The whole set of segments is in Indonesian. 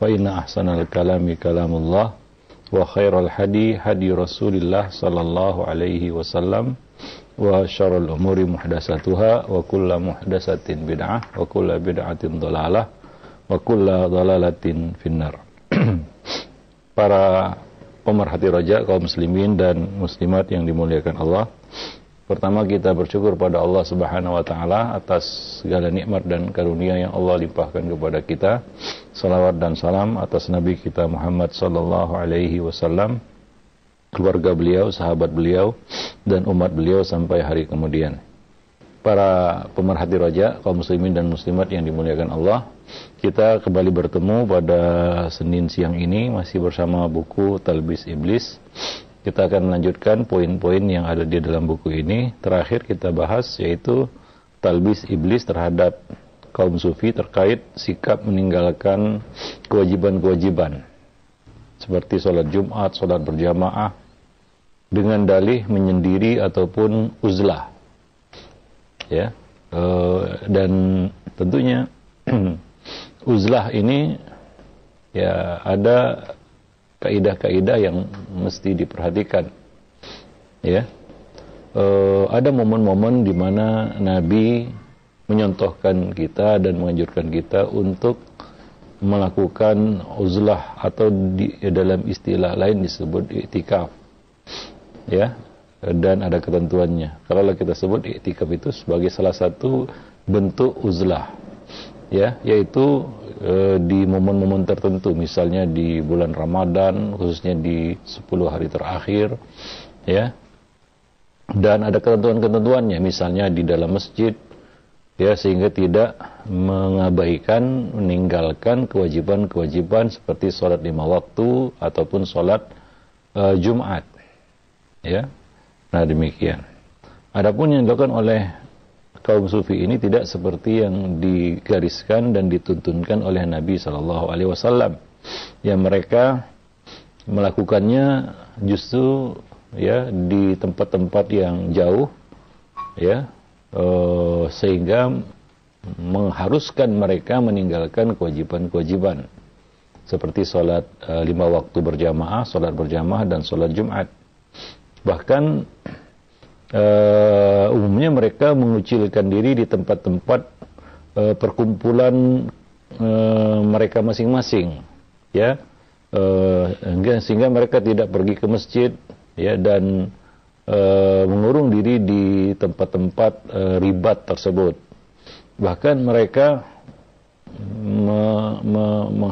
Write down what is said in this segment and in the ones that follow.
فإن أحسن الكلام كلام الله وخير الحدي هدي رسول الله صلى الله عليه وسلم وشر الأمور محدثاتها وكل محدثة بدعة وكل بدعة ضلالة وكل ضلالة في النار para pemerhati roja kaum muslimin dan muslimat yang dimuliakan Allah Pertama kita bersyukur pada Allah Subhanahu wa taala atas segala nikmat dan karunia yang Allah limpahkan kepada kita. Salawat dan salam atas nabi kita Muhammad sallallahu alaihi wasallam, keluarga beliau, sahabat beliau dan umat beliau sampai hari kemudian. Para pemerhati roja, kaum muslimin dan muslimat yang dimuliakan Allah, kita kembali bertemu pada Senin siang ini masih bersama buku Talbis Iblis kita akan melanjutkan poin-poin yang ada di dalam buku ini. Terakhir kita bahas yaitu talbis iblis terhadap kaum sufi terkait sikap meninggalkan kewajiban-kewajiban seperti sholat Jumat, sholat berjamaah dengan dalih menyendiri ataupun uzlah. Ya. E, dan tentunya uzlah ini ya ada kaidah-kaidah yang mesti diperhatikan. Ya. E, ada momen-momen di mana Nabi menyontohkan kita dan menganjurkan kita untuk melakukan uzlah atau di dalam istilah lain disebut iktikaf. Ya. Dan ada ketentuannya. Kalau kita sebut iktikaf itu sebagai salah satu bentuk uzlah. Ya, yaitu e, di momen-momen tertentu misalnya di bulan Ramadan khususnya di 10 hari terakhir ya. Dan ada ketentuan-ketentuannya misalnya di dalam masjid ya sehingga tidak mengabaikan meninggalkan kewajiban-kewajiban seperti sholat lima waktu ataupun sholat e, Jumat ya. Nah demikian. Adapun yang dilakukan oleh kaum sufi ini tidak seperti yang digariskan dan dituntunkan oleh Nabi Shallallahu Alaihi Wasallam yang mereka melakukannya justru ya di tempat-tempat yang jauh ya uh, sehingga mengharuskan mereka meninggalkan kewajiban-kewajiban seperti sholat uh, lima waktu berjamaah, sholat berjamaah dan sholat Jumat. Bahkan uh, umumnya mereka mengucilkan diri di tempat-tempat uh, perkumpulan uh, mereka masing-masing ya. Uh, sehingga mereka tidak pergi ke masjid ya dan uh, mengurung diri di tempat-tempat uh, ribat tersebut. Bahkan mereka me, me, me,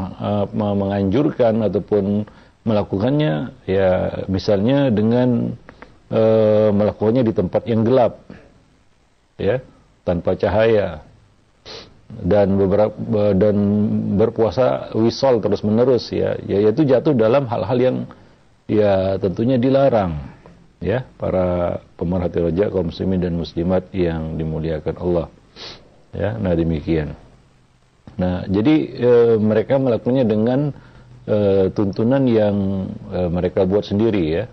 me, menganjurkan ataupun melakukannya ya misalnya dengan e, melakukannya di tempat yang gelap, ya, tanpa cahaya, dan beberapa dan berpuasa wisol terus menerus ya, yaitu jatuh dalam hal-hal yang ya tentunya dilarang, ya, para pemerhati roja kaum muslimin dan muslimat yang dimuliakan Allah, ya, nah demikian. Nah, jadi e, mereka melakukannya dengan e, tuntunan yang e, mereka buat sendiri ya,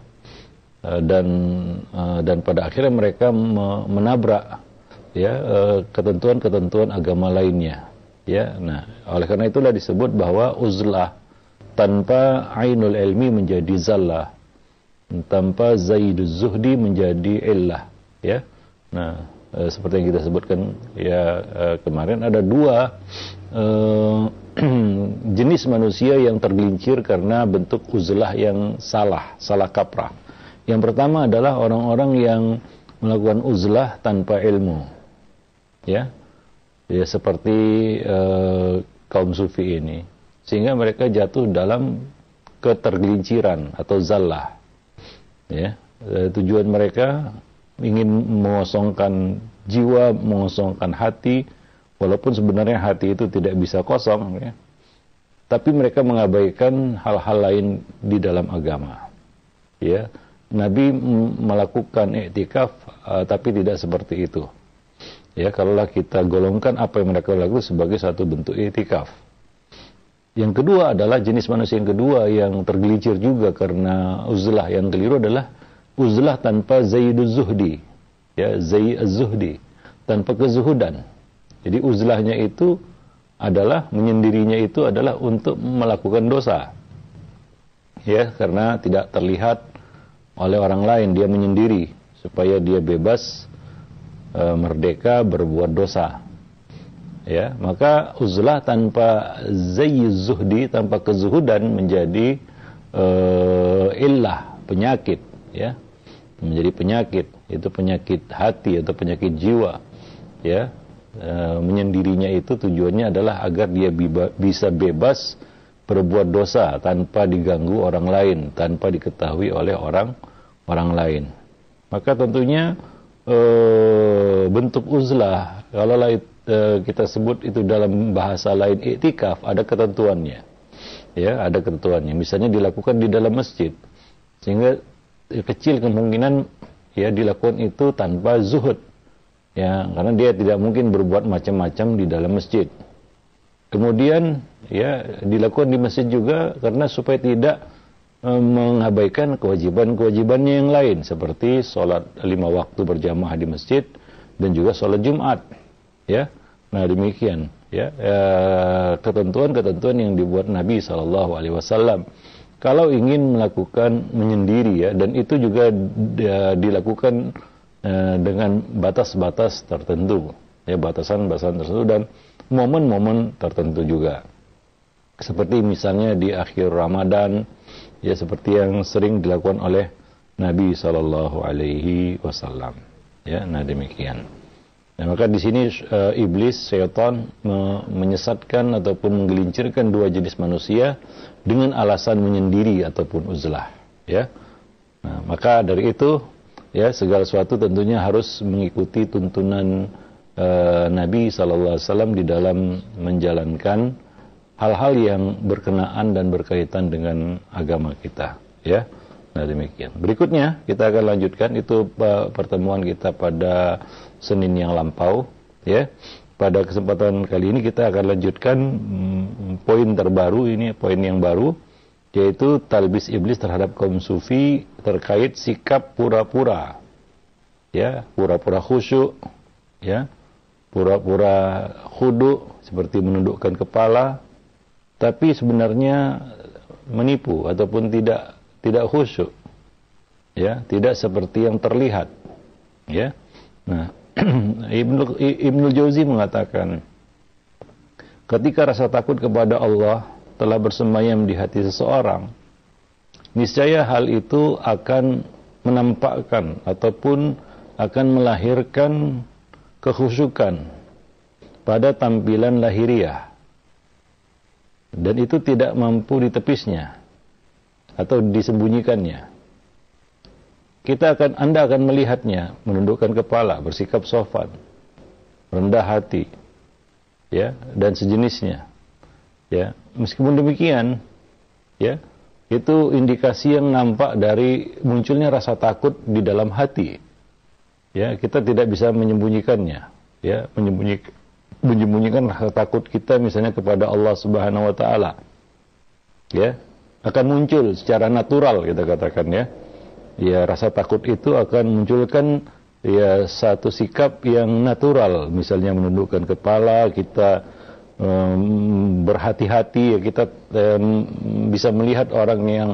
dan eh, dan pada akhirnya mereka menabrak ya eh, ketentuan-ketentuan agama lainnya ya. Nah oleh karena itulah disebut bahwa uzlah tanpa ainul ilmi menjadi zallah tanpa zaiduz zuhdi menjadi illah ya. Nah seperti yang kita sebutkan ya kemarin ada dua jenis manusia yang tergelincir karena bentuk uzlah yang salah salah kaprah yang pertama adalah orang-orang yang melakukan uzlah tanpa ilmu. Ya. Ya seperti uh, kaum sufi ini. Sehingga mereka jatuh dalam ketergelinciran atau zallah. Ya. Uh, tujuan mereka ingin mengosongkan jiwa, mengosongkan hati, walaupun sebenarnya hati itu tidak bisa kosong ya. tapi mereka mengabaikan hal-hal lain di dalam agama. Ya, Nabi melakukan iktikaf uh, tapi tidak seperti itu. Ya, kalaulah kita golongkan apa yang mereka lakukan sebagai satu bentuk iktikaf. Yang kedua adalah jenis manusia yang kedua yang tergelincir juga karena uzlah yang keliru adalah uzlah tanpa zaiduz zuhdi. Ya, zai az-zuhdi, tanpa kezuhudan. Jadi uzlahnya itu adalah menyendirinya itu adalah untuk melakukan dosa. Ya, karena tidak terlihat oleh orang lain, dia menyendiri supaya dia bebas e, merdeka berbuat dosa. Ya, maka uzlah tanpa zayyiz zuhdi, tanpa kezuhudan menjadi e, illah, penyakit, ya. Menjadi penyakit, itu penyakit hati atau penyakit jiwa. Ya, e, menyendirinya itu tujuannya adalah agar dia bisa bebas berbuat dosa tanpa diganggu orang lain, tanpa diketahui oleh orang orang lain. Maka tentunya e, bentuk uzlah kalau e, kita sebut itu dalam bahasa lain iktikaf ada ketentuannya. Ya, ada ketentuannya. Misalnya dilakukan di dalam masjid. Sehingga kecil kemungkinan ya dilakukan itu tanpa zuhud. Ya, karena dia tidak mungkin berbuat macam-macam di dalam masjid. Kemudian ya dilakukan di masjid juga karena supaya tidak e, mengabaikan kewajiban-kewajibannya yang lain seperti sholat lima waktu berjamaah di masjid dan juga sholat Jumat. Ya, nah demikian ya e, ketentuan-ketentuan yang dibuat Nabi Shallallahu Alaihi Wasallam. Kalau ingin melakukan menyendiri ya dan itu juga dilakukan e, dengan batas-batas tertentu ya batasan-batasan tertentu dan momen-momen tertentu juga. Seperti misalnya di akhir Ramadan, ya seperti yang sering dilakukan oleh Nabi Shallallahu Alaihi Wasallam. Ya, nah demikian. Nah, maka di sini e, iblis, syaitan me menyesatkan ataupun menggelincirkan dua jenis manusia dengan alasan menyendiri ataupun uzlah. Ya, nah, maka dari itu ya segala sesuatu tentunya harus mengikuti tuntunan uh, Nabi SAW di dalam menjalankan hal-hal yang berkenaan dan berkaitan dengan agama kita ya. Nah demikian. Berikutnya kita akan lanjutkan. Itu pertemuan kita pada Senin yang lampau ya. Pada kesempatan kali ini kita akan lanjutkan hmm, poin terbaru ini poin yang baru yaitu talbis iblis terhadap kaum sufi terkait sikap pura-pura ya. Pura-pura khusyuk ya pura-pura khudu seperti menundukkan kepala tapi sebenarnya menipu ataupun tidak tidak khusyuk ya tidak seperti yang terlihat ya. Nah Ibnu Ibnu Jauzi mengatakan ketika rasa takut kepada Allah telah bersemayam di hati seseorang niscaya hal itu akan menampakkan ataupun akan melahirkan kekhusyukan pada tampilan lahiriah. Dan itu tidak mampu ditepisnya atau disembunyikannya. Kita akan Anda akan melihatnya menundukkan kepala bersikap sopan rendah hati ya dan sejenisnya ya. Meskipun demikian ya itu indikasi yang nampak dari munculnya rasa takut di dalam hati ya kita tidak bisa menyembunyikannya. Ya menyembunyikan menyembunyikan rasa takut kita misalnya kepada Allah Subhanahu wa taala. Ya akan muncul secara natural kita katakan ya. Ya rasa takut itu akan munculkan ya satu sikap yang natural. Misalnya menundukkan kepala kita um, berhati-hati ya kita um, bisa melihat orang yang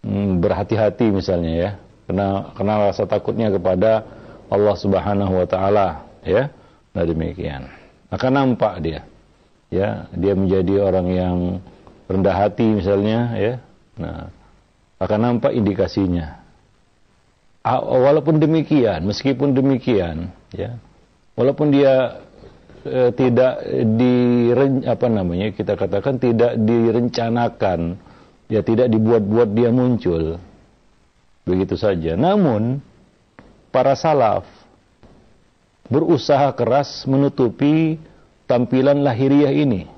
um, berhati-hati misalnya ya. Karena karena rasa takutnya kepada Allah Subhanahu wa taala ya. Nah demikian. Akan nampak dia. Ya, dia menjadi orang yang rendah hati misalnya ya. Nah, akan nampak indikasinya. Walaupun demikian, meskipun demikian, ya. Walaupun dia e, tidak di apa namanya kita katakan tidak direncanakan, ya tidak dibuat-buat dia muncul. Begitu saja. Namun para salaf berusaha keras menutupi tampilan lahiriah ini.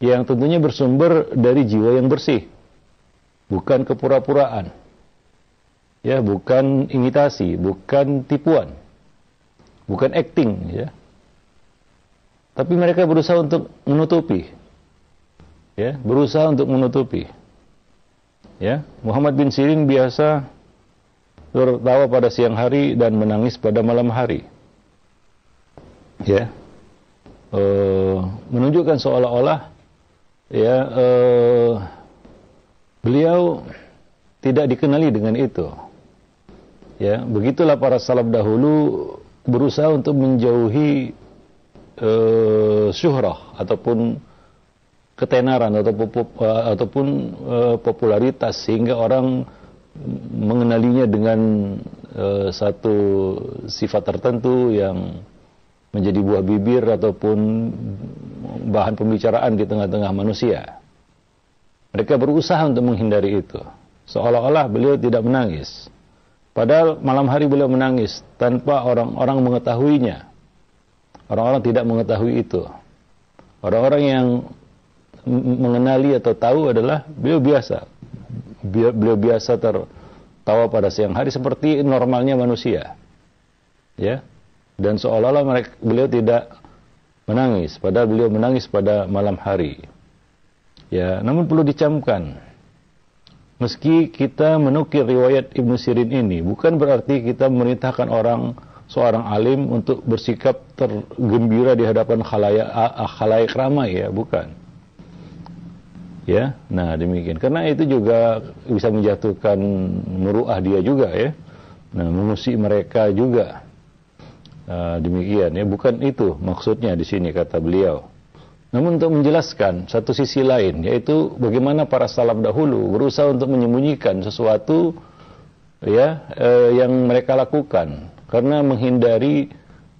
yang tentunya bersumber dari jiwa yang bersih, bukan kepura-puraan, ya, bukan imitasi, bukan tipuan, bukan acting, ya. Tapi mereka berusaha untuk menutupi, ya, berusaha untuk menutupi. Ya, Muhammad bin Sirin biasa tertawa pada siang hari dan menangis pada malam hari. Ya, uh, menunjukkan seolah-olah ya uh, beliau tidak dikenali dengan itu. Ya, begitulah para salaf dahulu berusaha untuk menjauhi uh, syuhrah ataupun ketenaran ataupun ataupun uh, popularitas sehingga orang mengenalinya dengan uh, satu sifat tertentu yang menjadi buah bibir ataupun bahan pembicaraan di tengah-tengah manusia. Mereka berusaha untuk menghindari itu. Seolah-olah beliau tidak menangis. Padahal malam hari beliau menangis tanpa orang-orang mengetahuinya. Orang-orang tidak mengetahui itu. Orang-orang yang mengenali atau tahu adalah beliau biasa. Beliau biasa tertawa pada siang hari seperti normalnya manusia. Ya. Dan seolah-olah mereka beliau tidak menangis, padahal beliau menangis pada malam hari. Ya, namun perlu dicamkan. Meski kita menukir riwayat Ibnu Sirin ini, bukan berarti kita memerintahkan orang seorang alim untuk bersikap tergembira di hadapan khalayak, khalayak ramai ya, bukan. Ya, nah demikian. Karena itu juga bisa menjatuhkan muruah dia juga ya. Nah, mengusik mereka juga. Nah, demikian ya, bukan itu maksudnya di sini kata beliau. Namun untuk menjelaskan satu sisi lain, yaitu bagaimana para salaf dahulu berusaha untuk menyembunyikan sesuatu ya eh, yang mereka lakukan karena menghindari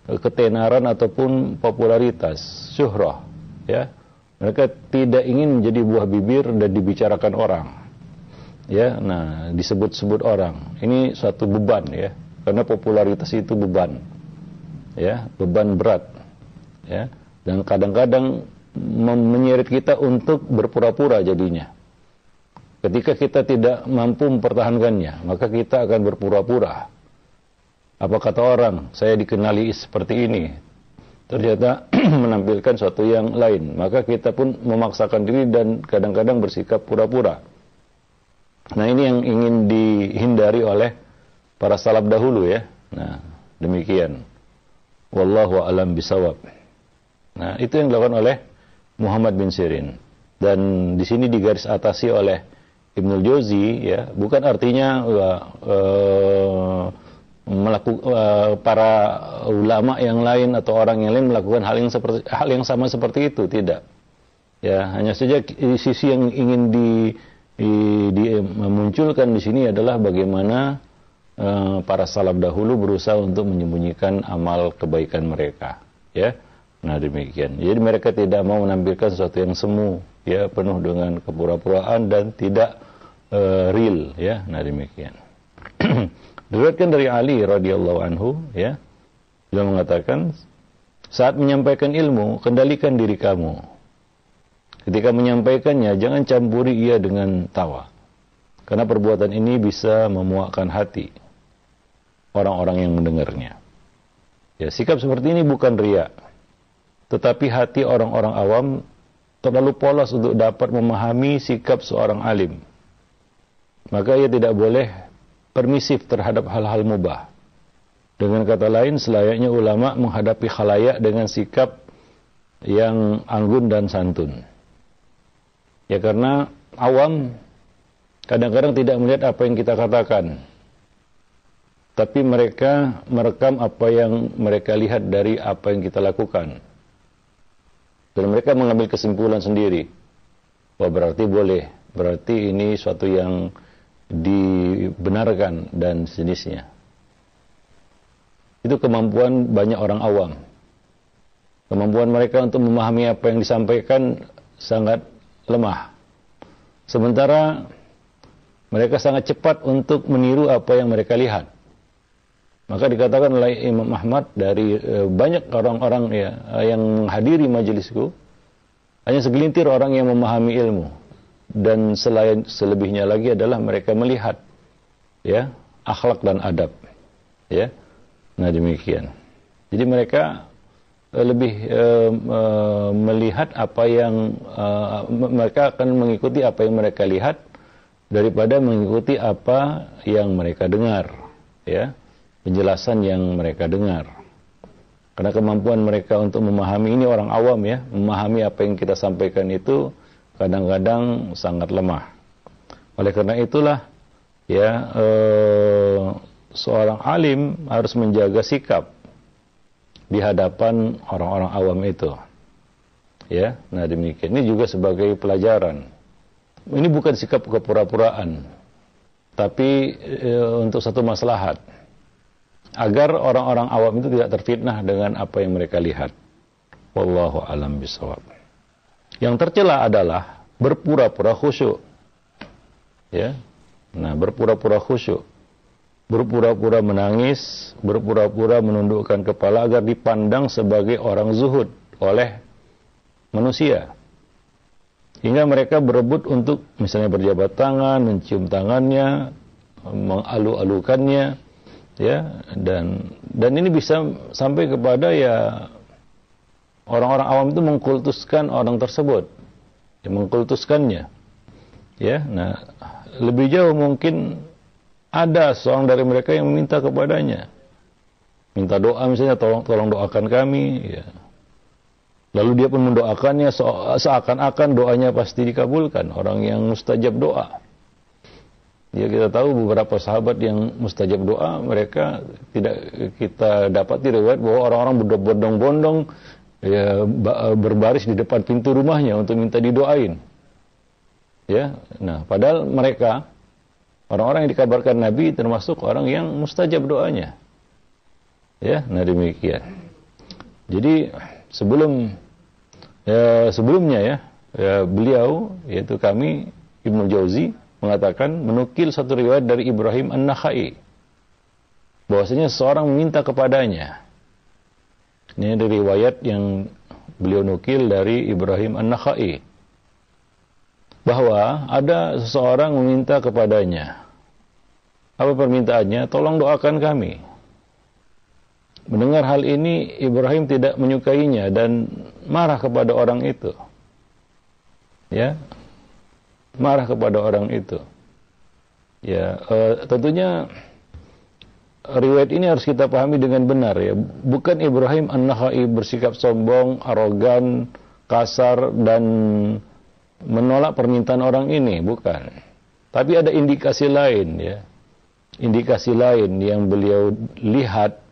eh, ketenaran ataupun popularitas, syuhrah, ya. Mereka tidak ingin menjadi buah bibir dan dibicarakan orang. Ya, nah disebut-sebut orang. Ini suatu beban ya, karena popularitas itu beban. Ya, beban berat. Ya, dan kadang-kadang menyeret kita untuk berpura-pura jadinya. Ketika kita tidak mampu mempertahankannya, maka kita akan berpura-pura. Apa kata orang, saya dikenali seperti ini. Ternyata menampilkan sesuatu yang lain. Maka kita pun memaksakan diri dan kadang-kadang bersikap pura-pura. Nah ini yang ingin dihindari oleh para salaf dahulu ya. Nah demikian. Wallahu alam bisawab. Nah itu yang dilakukan oleh Muhammad bin Sirin. Dan di sini digaris atasi oleh Ibnul Jauzi ya, bukan artinya uh, uh, melakukan uh, para ulama yang lain atau orang yang lain melakukan hal yang seperti hal yang sama seperti itu, tidak. Ya, hanya saja sisi yang ingin di, di, di memunculkan di sini adalah bagaimana uh, para salaf dahulu berusaha untuk menyembunyikan amal kebaikan mereka, ya Nah demikian. Jadi mereka tidak mau menampilkan sesuatu yang semu, ya penuh dengan kepura-puraan dan tidak uh, real, ya. Nah demikian. Diriwayatkan dari Ali radhiyallahu anhu, ya, dia mengatakan saat menyampaikan ilmu kendalikan diri kamu. Ketika menyampaikannya jangan campuri ia dengan tawa. Karena perbuatan ini bisa memuakkan hati orang-orang yang mendengarnya. Ya, sikap seperti ini bukan riak tetapi hati orang-orang awam terlalu polos untuk dapat memahami sikap seorang alim. Maka ia tidak boleh permisif terhadap hal-hal mubah. Dengan kata lain, selayaknya ulama menghadapi khalayak dengan sikap yang anggun dan santun. Ya karena awam kadang-kadang tidak melihat apa yang kita katakan. Tapi mereka merekam apa yang mereka lihat dari apa yang kita lakukan. Dan mereka mengambil kesimpulan sendiri. Wah berarti boleh, berarti ini suatu yang dibenarkan dan sejenisnya. Itu kemampuan banyak orang awam. Kemampuan mereka untuk memahami apa yang disampaikan sangat lemah. Sementara mereka sangat cepat untuk meniru apa yang mereka lihat. Maka dikatakan oleh Imam Ahmad dari e, banyak orang-orang ya yang menghadiri majelisku Hanya segelintir orang yang memahami ilmu dan selain selebihnya lagi adalah mereka melihat ya akhlak dan adab ya. Nah demikian. Jadi mereka eh, lebih uh, uh, melihat apa yang uh, mereka akan mengikuti apa yang mereka lihat daripada mengikuti apa yang mereka dengar ya. Penjelasan yang mereka dengar. Karena kemampuan mereka untuk memahami ini orang awam ya memahami apa yang kita sampaikan itu kadang-kadang sangat lemah. Oleh karena itulah ya eh, seorang alim harus menjaga sikap di hadapan orang-orang awam itu. Ya, nah demikian. Ini juga sebagai pelajaran. Ini bukan sikap kepura-puraan, tapi e, untuk satu maslahat. Agar orang-orang awam itu tidak terfitnah dengan apa yang mereka lihat. Wallahu alam bisawab. Yang tercela adalah berpura-pura khusyuk. Ya. Nah, berpura-pura khusyuk. Berpura-pura menangis, berpura-pura menundukkan kepala agar dipandang sebagai orang zuhud oleh manusia. Hingga mereka berebut untuk misalnya berjabat tangan, mencium tangannya, mengalu-alukannya, ya, dan dan ini bisa sampai kepada ya orang-orang awam itu mengkultuskan orang tersebut, ya, mengkultuskannya. Ya, nah lebih jauh mungkin ada seorang dari mereka yang meminta kepadanya, minta doa misalnya tolong tolong doakan kami. Ya. Lalu dia pun mendoakannya seakan-akan doanya pasti dikabulkan. Orang yang mustajab doa. Ya kita tahu beberapa sahabat yang mustajab doa mereka tidak kita dapat riwayat bahwa orang-orang berbondong-bondong ya berbaris di depan pintu rumahnya untuk minta didoain. Ya, nah padahal mereka orang-orang yang dikabarkan Nabi termasuk orang yang mustajab doanya. Ya, nah demikian. Jadi sebelum ya, sebelumnya ya, ya beliau yaitu kami Ibnu Jauzi mengatakan menukil satu riwayat dari Ibrahim An-Nakhai bahwasanya seorang meminta kepadanya ini dari riwayat yang beliau nukil dari Ibrahim An-Nakhai. Bahwa ada seseorang meminta kepadanya. Apa permintaannya? Tolong doakan kami. Mendengar hal ini, Ibrahim tidak menyukainya dan marah kepada orang itu. Ya, marah kepada orang itu. Ya, uh, tentunya riwayat ini harus kita pahami dengan benar ya. Bukan Ibrahim An-Nakhai bersikap sombong, arogan, kasar dan menolak permintaan orang ini, bukan. Tapi ada indikasi lain ya. Indikasi lain yang beliau lihat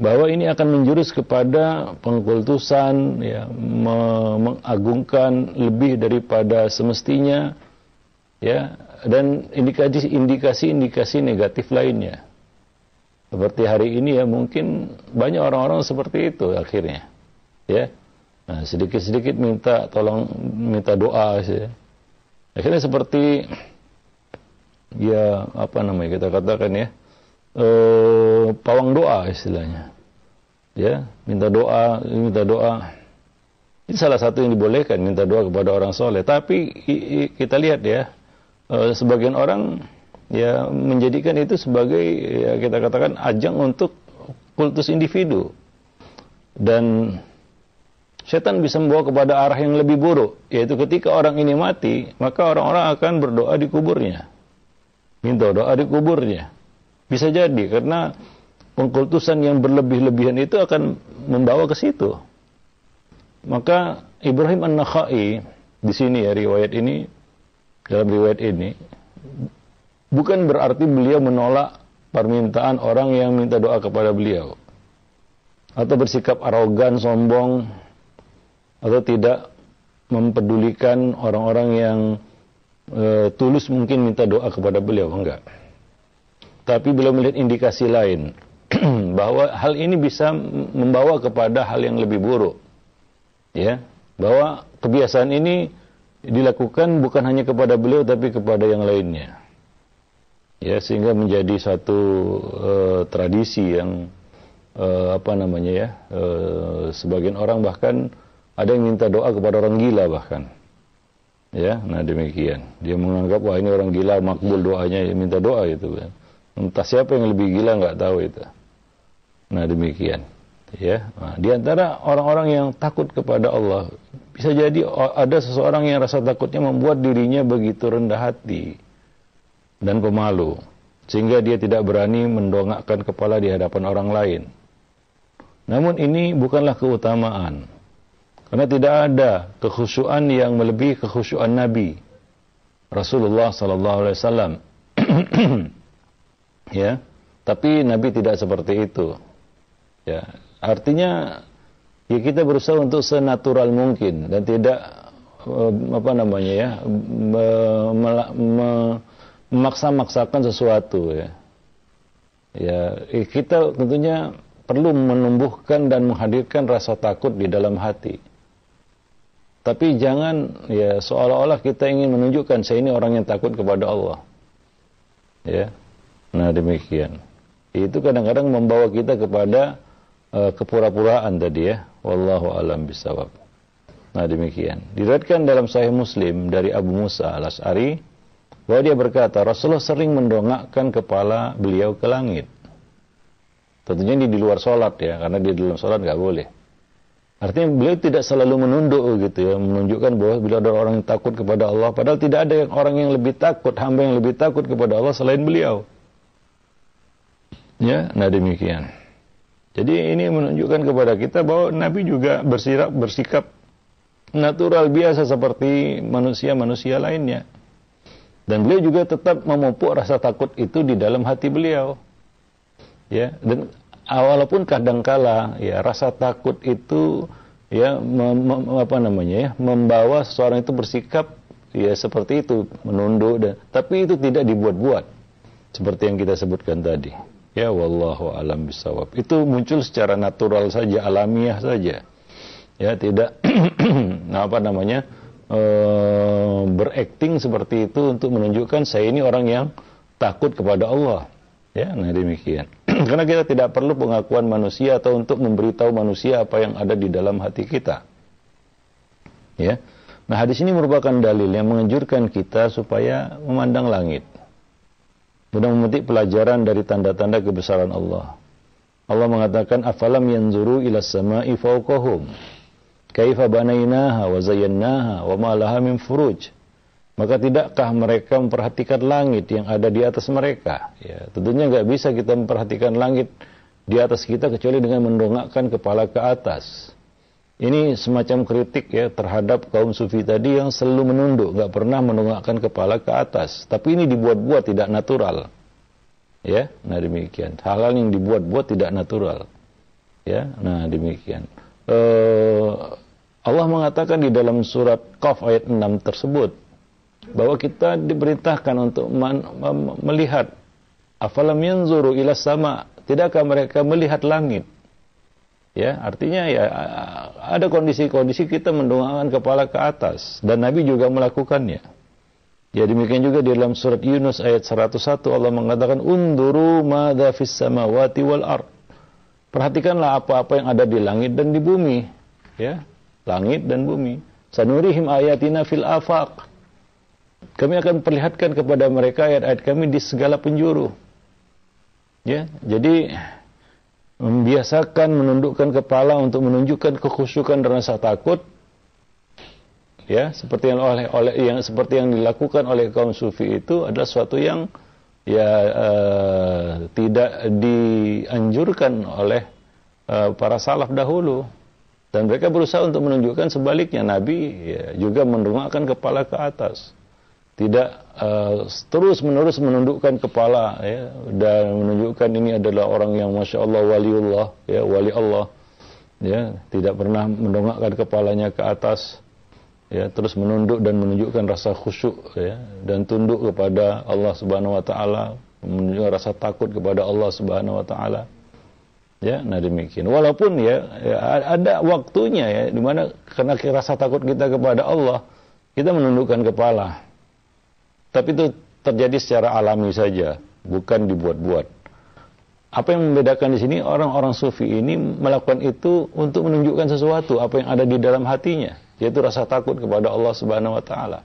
bahwa ini akan menjurus kepada pengkultusan ya, mengagungkan lebih daripada semestinya ya dan indikasi-indikasi indikasi negatif lainnya. Seperti hari ini ya mungkin banyak orang-orang seperti itu akhirnya. Ya. Nah, sedikit-sedikit minta tolong minta doa ya. Akhirnya seperti ya apa namanya kita katakan ya eh, pawang doa istilahnya. Ya, minta doa, minta doa. Ini salah satu yang dibolehkan minta doa kepada orang soleh. Tapi kita lihat ya, eh, sebagian orang ya menjadikan itu sebagai ya kita katakan ajang untuk kultus individu. Dan setan bisa membawa kepada arah yang lebih buruk yaitu ketika orang ini mati maka orang-orang akan berdoa di kuburnya. Minta doa di kuburnya. Bisa jadi karena pengkultusan yang berlebih-lebihan itu akan membawa ke situ. Maka Ibrahim An-Nakhai di sini ya riwayat ini dalam riwayat ini bukan berarti beliau menolak permintaan orang yang minta doa kepada beliau atau bersikap arogan, sombong atau tidak mempedulikan orang-orang yang e, tulus mungkin minta doa kepada beliau enggak. Tapi beliau melihat indikasi lain bahwa hal ini bisa membawa kepada hal yang lebih buruk. Ya, bahwa kebiasaan ini dilakukan bukan hanya kepada beliau tapi kepada yang lainnya ya sehingga menjadi satu uh, tradisi yang uh, apa namanya ya uh, sebagian orang bahkan Ada yang minta doa kepada orang gila bahkan. Ya, nah demikian. Dia menganggap wah ini orang gila makbul doanya, ya minta doa itu. Entah siapa yang lebih gila nggak tahu itu. Nah demikian. Ya, nah, di antara orang-orang yang takut kepada Allah bisa jadi ada seseorang yang rasa takutnya membuat dirinya begitu rendah hati dan pemalu sehingga dia tidak berani mendongakkan kepala di hadapan orang lain. Namun ini bukanlah keutamaan. Karena tidak ada kekhusyuan yang melebihi kekhusyuan Nabi Rasulullah sallallahu alaihi wasallam. ya. Tapi Nabi tidak seperti itu. Ya. Artinya ya kita berusaha untuk senatural mungkin dan tidak eh, apa namanya ya me, me, me, memaksa-maksakan sesuatu ya. Ya, kita tentunya perlu menumbuhkan dan menghadirkan rasa takut di dalam hati. Tapi jangan ya seolah-olah kita ingin menunjukkan saya ini orang yang takut kepada Allah. Ya. Nah, demikian. Itu kadang-kadang membawa kita kepada uh, kepura-puraan tadi ya. Wallahu alam bisawab. Nah, demikian. Diriwayatkan dalam Sahih Muslim dari Abu Musa Al-Asy'ari bahwa dia berkata Rasulullah sering mendongakkan kepala beliau ke langit. Tentunya ini di luar sholat ya, karena di dalam sholat nggak boleh. Artinya beliau tidak selalu menunduk gitu ya, menunjukkan bahwa beliau adalah orang yang takut kepada Allah. Padahal tidak ada yang orang yang lebih takut, hamba yang lebih takut kepada Allah selain beliau. Ya, nah demikian. Jadi ini menunjukkan kepada kita bahwa Nabi juga bersikap, bersikap natural biasa seperti manusia-manusia lainnya. Dan beliau juga tetap memupuk rasa takut itu di dalam hati beliau. Ya, dan walaupun kadangkala ya rasa takut itu ya apa namanya ya membawa seseorang itu bersikap ya seperti itu menunduk dan tapi itu tidak dibuat-buat seperti yang kita sebutkan tadi. Ya wallahu alam bisawab. Itu muncul secara natural saja, alamiah saja. Ya, tidak apa namanya? Uh, berakting seperti itu untuk menunjukkan saya ini orang yang takut kepada Allah. Ya, nah demikian. Karena kita tidak perlu pengakuan manusia atau untuk memberitahu manusia apa yang ada di dalam hati kita. Ya. Nah, hadis ini merupakan dalil yang mengejurkan kita supaya memandang langit. Mudah memetik pelajaran dari tanda-tanda kebesaran Allah. Allah mengatakan afalam yanzuru ila sama'i fawqahum kaifa banainaha wa zayyannaha wa ma laha min furuj. Maka tidakkah mereka memperhatikan langit yang ada di atas mereka? Ya tentunya nggak bisa kita memperhatikan langit di atas kita kecuali dengan mendongakkan kepala ke atas. Ini semacam kritik ya terhadap kaum sufi tadi yang selalu menunduk nggak pernah mendongakkan kepala ke atas. Tapi ini dibuat-buat tidak natural. Ya nah demikian. Hal-hal yang dibuat-buat tidak natural. Ya nah demikian uh, Allah mengatakan di dalam surat Qaf ayat 6 tersebut bahwa kita diperintahkan untuk melihat afalam yanzuru ila sama tidakkah mereka melihat langit? Ya artinya ya ada kondisi-kondisi kita mendongakkan kepala ke atas dan Nabi juga melakukannya. Ya demikian juga di dalam surat Yunus ayat 101 Allah mengatakan unduru madza fis samawati wal ard perhatikanlah apa-apa yang ada di langit dan di bumi ya langit dan bumi. Sanurihim ayatina fil afaq. Kami akan perlihatkan kepada mereka ayat-ayat kami di segala penjuru. Ya, jadi membiasakan menundukkan kepala untuk menunjukkan kekhusyukan dan rasa takut ya seperti yang oleh oleh yang seperti yang dilakukan oleh kaum sufi itu adalah suatu yang ya uh, tidak dianjurkan oleh uh, para salaf dahulu. Dan mereka berusaha untuk menunjukkan sebaliknya. Nabi ya, juga mendongakkan kepala ke atas. Tidak uh, terus menerus menundukkan kepala ya, dan menunjukkan ini adalah orang yang masya Allah waliullah ya wali Allah. Ya tidak pernah mendongakkan kepalanya ke atas ya terus menunduk dan menunjukkan rasa khusyuk ya dan tunduk kepada Allah Subhanahu wa taala menunjukkan rasa takut kepada Allah Subhanahu wa taala Ya, nah demikian. Walaupun ya, ya ada waktunya ya di mana karena rasa takut kita kepada Allah, kita menundukkan kepala. Tapi itu terjadi secara alami saja, bukan dibuat-buat. apa yang membedakan di sini orang-orang sufi ini melakukan itu untuk menunjukkan sesuatu apa yang ada di dalam hatinya, yaitu rasa takut kepada Allah Subhanahu wa taala.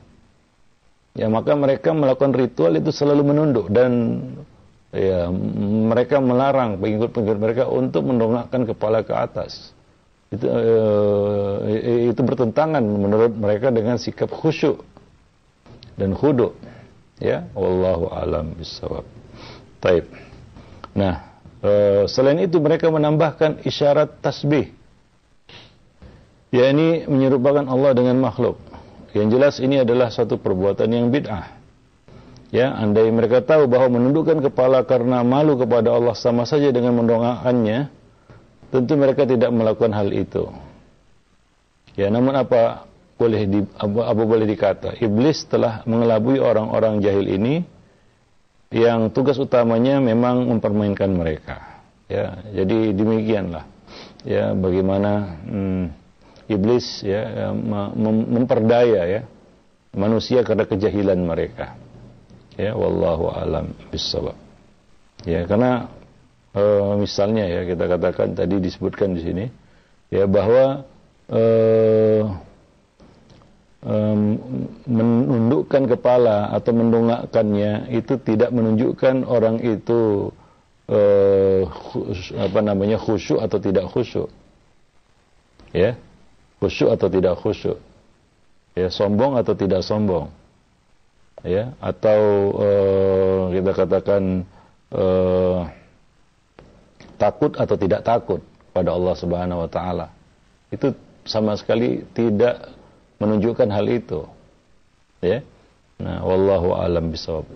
Ya, maka mereka melakukan ritual itu selalu menunduk dan ya mereka melarang pengikut-pengikut mereka untuk mendongakkan kepala ke atas. Itu eh, itu bertentangan menurut mereka dengan sikap khusyuk dan khudu. Ya, wallahu alam bisawab. Taib. Nah, Eh, selain itu mereka menambahkan isyarat tasbih yakni menyerupakan Allah dengan makhluk. Yang jelas ini adalah satu perbuatan yang bid'ah. Ya, andai mereka tahu bahwa menundukkan kepala karena malu kepada Allah sama saja dengan mendongakannya, tentu mereka tidak melakukan hal itu. Ya, namun apa boleh di, apa, apa boleh dikata? Iblis telah mengelabui orang-orang jahil ini yang tugas utamanya memang mempermainkan mereka. Ya, jadi demikianlah. Ya, bagaimana hmm, iblis ya mem memperdaya ya manusia karena kejahilan mereka. Ya, wallahu alam bisawab. Ya, karena e, misalnya ya kita katakan tadi disebutkan di sini ya bahwa e, menundukkan kepala atau mendongakkannya itu tidak menunjukkan orang itu uh, apa namanya khusyuk atau tidak khusyuk ya khusyuk atau tidak khusyuk ya sombong atau tidak sombong ya atau uh, kita katakan uh, takut atau tidak takut pada Allah Subhanahu wa taala itu sama sekali tidak menunjukkan hal itu. Ya. Nah, wallahu alam bisawab.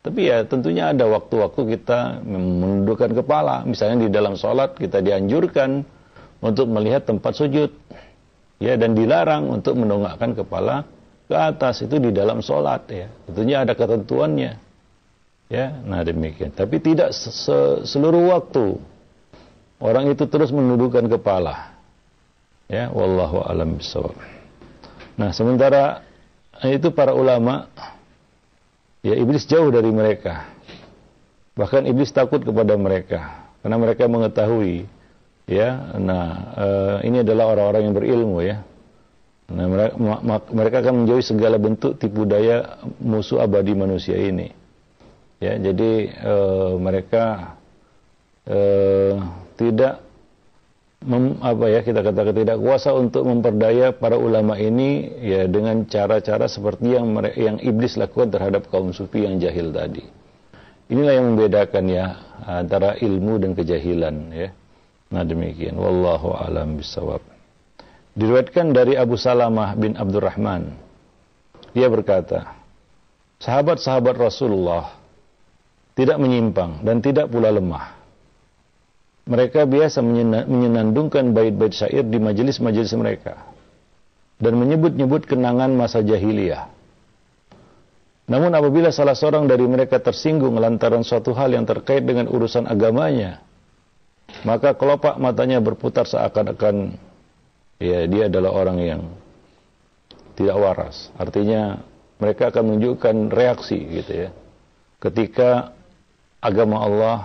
Tapi ya tentunya ada waktu-waktu kita menundukkan kepala. Misalnya di dalam sholat kita dianjurkan untuk melihat tempat sujud. Ya, dan dilarang untuk mendongakkan kepala ke atas itu di dalam sholat ya. Tentunya ada ketentuannya. Ya, nah demikian. Tapi tidak seluruh waktu orang itu terus menundukkan kepala. Ya, wallahu alam bisawab. Nah, sementara itu para ulama ya iblis jauh dari mereka. Bahkan iblis takut kepada mereka karena mereka mengetahui ya, nah uh, ini adalah orang-orang yang berilmu ya. Nah, mereka, mereka akan menjauhi segala bentuk tipu daya musuh abadi manusia ini. Ya, jadi uh, mereka uh, tidak mem, apa ya kita katakan tidak kuasa untuk memperdaya para ulama ini ya dengan cara-cara seperti yang yang iblis lakukan terhadap kaum sufi yang jahil tadi. Inilah yang membedakan ya antara ilmu dan kejahilan ya. Nah demikian wallahu alam bisawab. Diriwayatkan dari Abu Salamah bin Abdurrahman. Dia berkata, sahabat-sahabat Rasulullah tidak menyimpang dan tidak pula lemah mereka biasa menyenandungkan bait-bait syair di majelis-majelis mereka dan menyebut-nyebut kenangan masa jahiliyah. Namun apabila salah seorang dari mereka tersinggung lantaran suatu hal yang terkait dengan urusan agamanya, maka kelopak matanya berputar seakan-akan ya dia adalah orang yang tidak waras. Artinya mereka akan menunjukkan reaksi gitu ya. Ketika agama Allah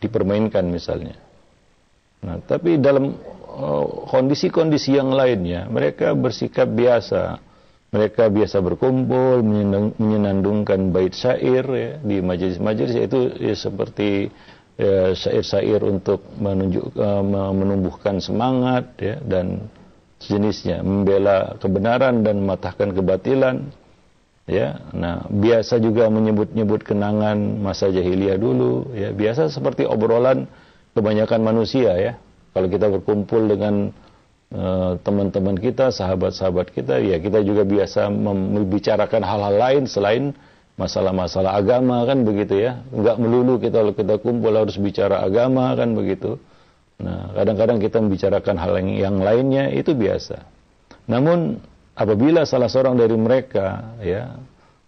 dipermainkan misalnya. Nah, tapi dalam uh, kondisi-kondisi yang lainnya, mereka bersikap biasa. Mereka biasa berkumpul, menyenandungkan bait syair ya, di majelis-majelis yaitu ya, seperti syair-syair untuk menunjuk, uh, menumbuhkan semangat ya, dan sejenisnya, membela kebenaran dan mematahkan kebatilan. Ya, nah biasa juga menyebut-nyebut kenangan masa jahiliyah dulu. Ya, biasa seperti obrolan kebanyakan manusia ya. Kalau kita berkumpul dengan uh, teman-teman kita, sahabat-sahabat kita, ya kita juga biasa membicarakan hal-hal lain selain masalah-masalah agama kan begitu ya. Enggak melulu kita kita kumpul harus bicara agama kan begitu. Nah, kadang-kadang kita membicarakan hal yang, yang lainnya itu biasa. Namun apabila salah seorang dari mereka ya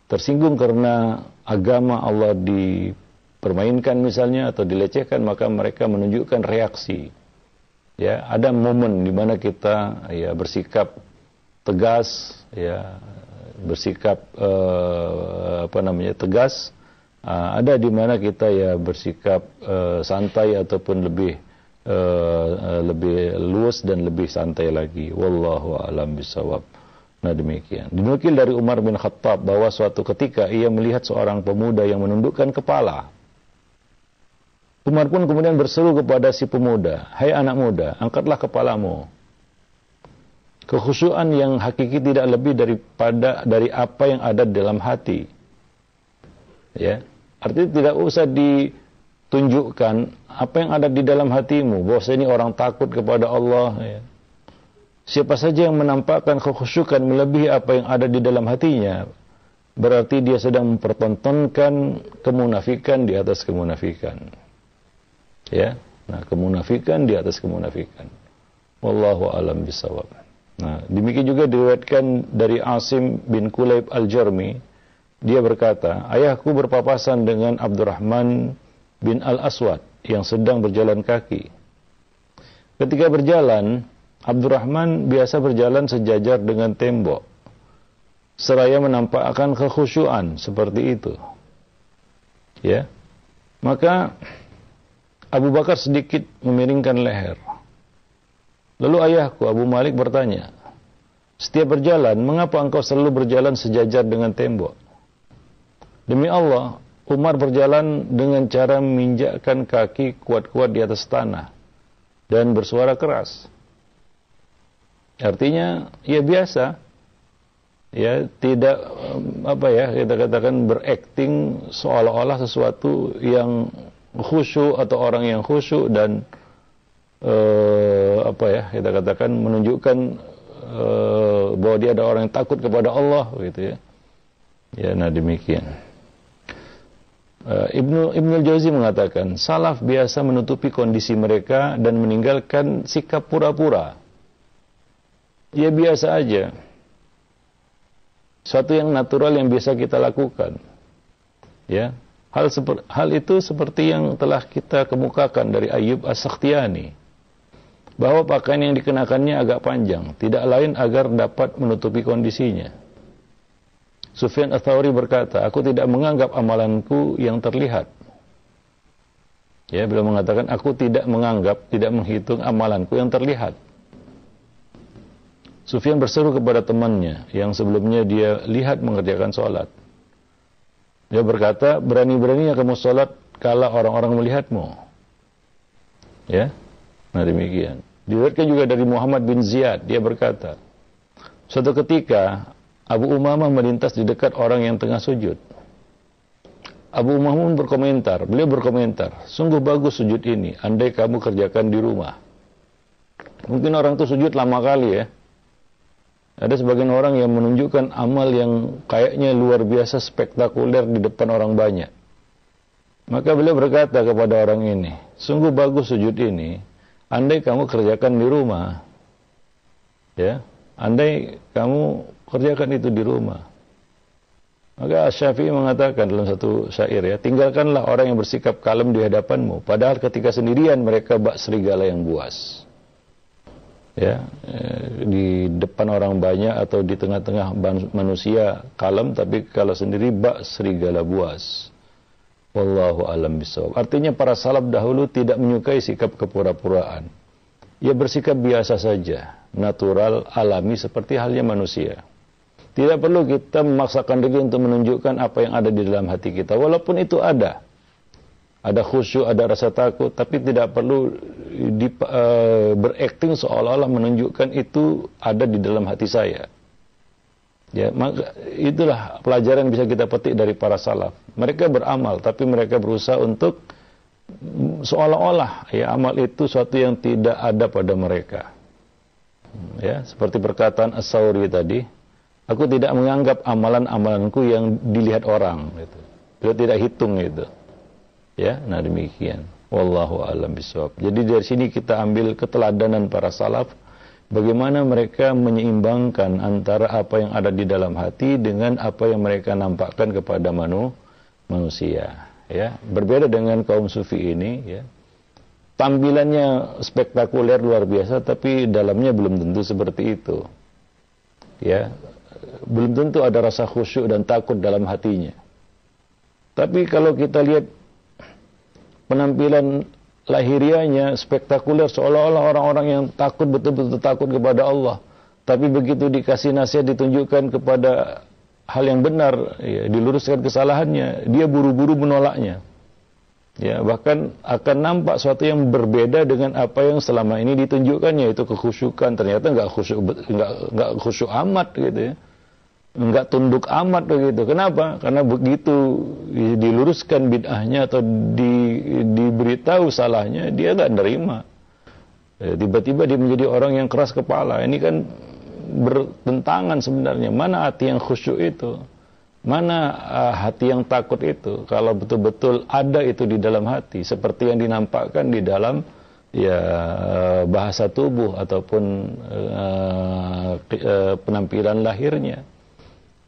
tersinggung karena agama Allah di permainkan misalnya atau dilecehkan maka mereka menunjukkan reaksi ya ada momen di mana kita ya bersikap tegas ya bersikap uh, apa namanya tegas Uh, ada di mana kita ya bersikap uh, santai ataupun lebih lebih luas dan lebih santai lagi. Wallahu a'lam bisawab. Nah demikian. Dinukil dari Umar bin Khattab bahwa suatu ketika ia melihat seorang pemuda yang menundukkan kepala. Umar pun kemudian berseru kepada si pemuda, "Hai anak muda, angkatlah kepalamu." Kekhusyuan yang hakiki tidak lebih daripada dari apa yang ada dalam hati. Ya. Artinya tidak usah ditunjukkan apa yang ada di dalam hatimu, bahwa ini orang takut kepada Allah ya. Siapa saja yang menampakkan kekhusyukan melebihi apa yang ada di dalam hatinya, berarti dia sedang mempertontonkan kemunafikan di atas kemunafikan. Ya. Nah, kemunafikan di atas kemunafikan. Wallahu alam bisawab. Nah, demikian juga diriwayatkan dari Asim bin Kulayb Al-Jarmi, dia berkata, ayahku berpapasan dengan Abdurrahman bin Al-Aswad yang sedang berjalan kaki. Ketika berjalan, Abdurrahman biasa berjalan sejajar dengan tembok. Seraya menampakkan kekhusyuan seperti itu. Ya. Maka Abu Bakar sedikit memiringkan leher. Lalu ayahku Abu Malik bertanya, setiap berjalan, mengapa engkau selalu berjalan sejajar dengan tembok? Demi Allah, Umar berjalan dengan cara menginjakkan kaki kuat-kuat di atas tanah dan bersuara keras. Artinya, ya biasa, ya tidak apa ya kita katakan berakting seolah-olah sesuatu yang khusyuk atau orang yang khusyuk dan uh, apa ya kita katakan menunjukkan uh, bahwa dia ada orang yang takut kepada Allah gitu ya. Ya, nah demikian. Uh, Ibnu Ibnu Jauzi mengatakan salaf biasa menutupi kondisi mereka dan meninggalkan sikap pura-pura. Ya biasa aja. Suatu yang natural yang biasa kita lakukan. Ya, hal hal itu seperti yang telah kita kemukakan dari Ayub As-Sakhtiyani bahwa pakaian yang dikenakannya agak panjang, tidak lain agar dapat menutupi kondisinya. Sufyan Ats-Tsauri berkata, "Aku tidak menganggap amalanku yang terlihat." Ya, beliau mengatakan, "Aku tidak menganggap, tidak menghitung amalanku yang terlihat." Sufyan berseru kepada temannya yang sebelumnya dia lihat mengerjakan sholat. Dia berkata, berani-beraninya kamu sholat kala orang-orang melihatmu. Ya, nah demikian. Diriwayatkan juga dari Muhammad bin Ziyad, dia berkata, suatu ketika Abu Umamah melintas di dekat orang yang tengah sujud. Abu Umamah berkomentar, beliau berkomentar, sungguh bagus sujud ini, andai kamu kerjakan di rumah. Mungkin orang itu sujud lama kali ya. Ada sebagian orang yang menunjukkan amal yang kayaknya luar biasa spektakuler di depan orang banyak. Maka beliau berkata kepada orang ini, sungguh bagus sujud ini, andai kamu kerjakan di rumah, ya, andai kamu kerjakan itu di rumah. Maka Syafi'i mengatakan dalam satu syair ya, tinggalkanlah orang yang bersikap kalem di hadapanmu, padahal ketika sendirian mereka bak serigala yang buas. Ya, eh, di depan orang banyak atau di tengah-tengah manusia kalem, tapi kalau sendiri bak serigala buas. Wallahu alam bisawab. Artinya para salaf dahulu tidak menyukai sikap kepura-puraan. Ia bersikap biasa saja, natural, alami seperti halnya manusia. Tidak perlu kita memaksakan diri untuk menunjukkan apa yang ada di dalam hati kita, walaupun itu ada. Ada khusyuk, ada rasa takut, tapi tidak perlu di, uh, berakting seolah-olah menunjukkan itu ada di dalam hati saya. Ya, maka itulah pelajaran yang bisa kita petik dari para salaf. Mereka beramal, tapi mereka berusaha untuk seolah-olah ya amal itu suatu yang tidak ada pada mereka. Ya, seperti perkataan As-Sauri tadi, aku tidak menganggap amalan-amalanku yang dilihat orang gitu. Dia tidak hitung itu. Ya, nah demikian. Wallahu a'lam bishawab. Jadi dari sini kita ambil keteladanan para salaf bagaimana mereka menyeimbangkan antara apa yang ada di dalam hati dengan apa yang mereka nampakkan kepada manu, manusia ya? Berbeda dengan kaum sufi ini ya. Tampilannya spektakuler luar biasa tapi dalamnya belum tentu seperti itu ya. Belum tentu ada rasa khusyuk dan takut dalam hatinya. Tapi kalau kita lihat penampilan lahirianya spektakuler seolah-olah orang-orang yang takut betul-betul takut kepada Allah. Tapi begitu dikasih nasihat ditunjukkan kepada hal yang benar, ya, diluruskan kesalahannya, dia buru-buru menolaknya. Ya, bahkan akan nampak sesuatu yang berbeda dengan apa yang selama ini ditunjukkan yaitu kekhusyukan. Ternyata nggak khusyuk nggak khusyuk amat gitu ya. Nggak tunduk amat begitu. Kenapa? Karena begitu diluruskan bid'ahnya atau di, diberitahu salahnya, dia nggak nerima. Ya, tiba-tiba dia menjadi orang yang keras kepala. Ini kan bertentangan sebenarnya. Mana hati yang khusyuk itu? Mana uh, hati yang takut itu? Kalau betul-betul ada itu di dalam hati, seperti yang dinampakkan di dalam ya bahasa tubuh ataupun uh, penampilan lahirnya.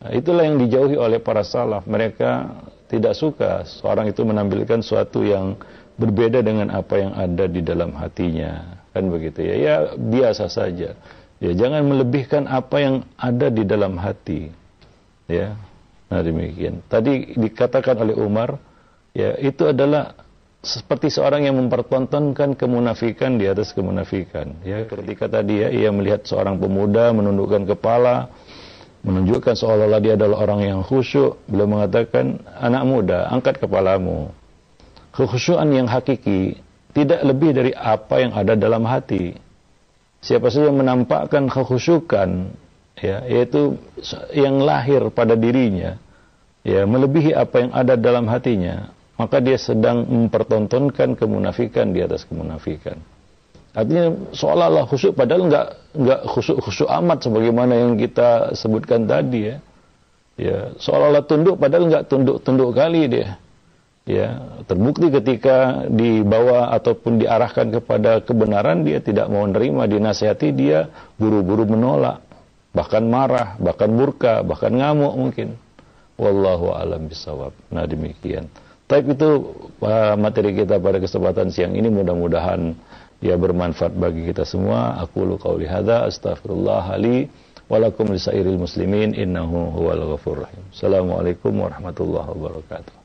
Nah, itulah yang dijauhi oleh para salaf. Mereka tidak suka seorang itu menampilkan sesuatu yang berbeda dengan apa yang ada di dalam hatinya. Kan begitu ya. Ya biasa saja. Ya jangan melebihkan apa yang ada di dalam hati. Ya, Nah demikian. Tadi dikatakan oleh Umar, ya itu adalah seperti seorang yang mempertontonkan kemunafikan di atas kemunafikan. Ya, ketika tadi ya ia melihat seorang pemuda menundukkan kepala, menunjukkan seolah-olah dia adalah orang yang khusyuk, beliau mengatakan, anak muda, angkat kepalamu. Kekhusyuan yang hakiki tidak lebih dari apa yang ada dalam hati. Siapa saja yang menampakkan kekhusyukan ya yaitu yang lahir pada dirinya ya melebihi apa yang ada dalam hatinya maka dia sedang mempertontonkan kemunafikan di atas kemunafikan artinya seolah-olah khusyuk padahal nggak nggak khusyuk khusyuk amat sebagaimana yang kita sebutkan tadi ya ya seolah-olah tunduk padahal nggak tunduk tunduk kali dia ya terbukti ketika dibawa ataupun diarahkan kepada kebenaran dia tidak mau menerima dinasihati dia buru-buru menolak bahkan marah, bahkan murka, bahkan ngamuk mungkin. Wallahu alam bisawab. Nah demikian. Tapi itu uh, materi kita pada kesempatan siang ini mudah-mudahan ya bermanfaat bagi kita semua. Aku lu qauli hadza astaghfirullah li walakum lisairil muslimin innahu huwal ghafur rahim. Assalamualaikum warahmatullahi wabarakatuh.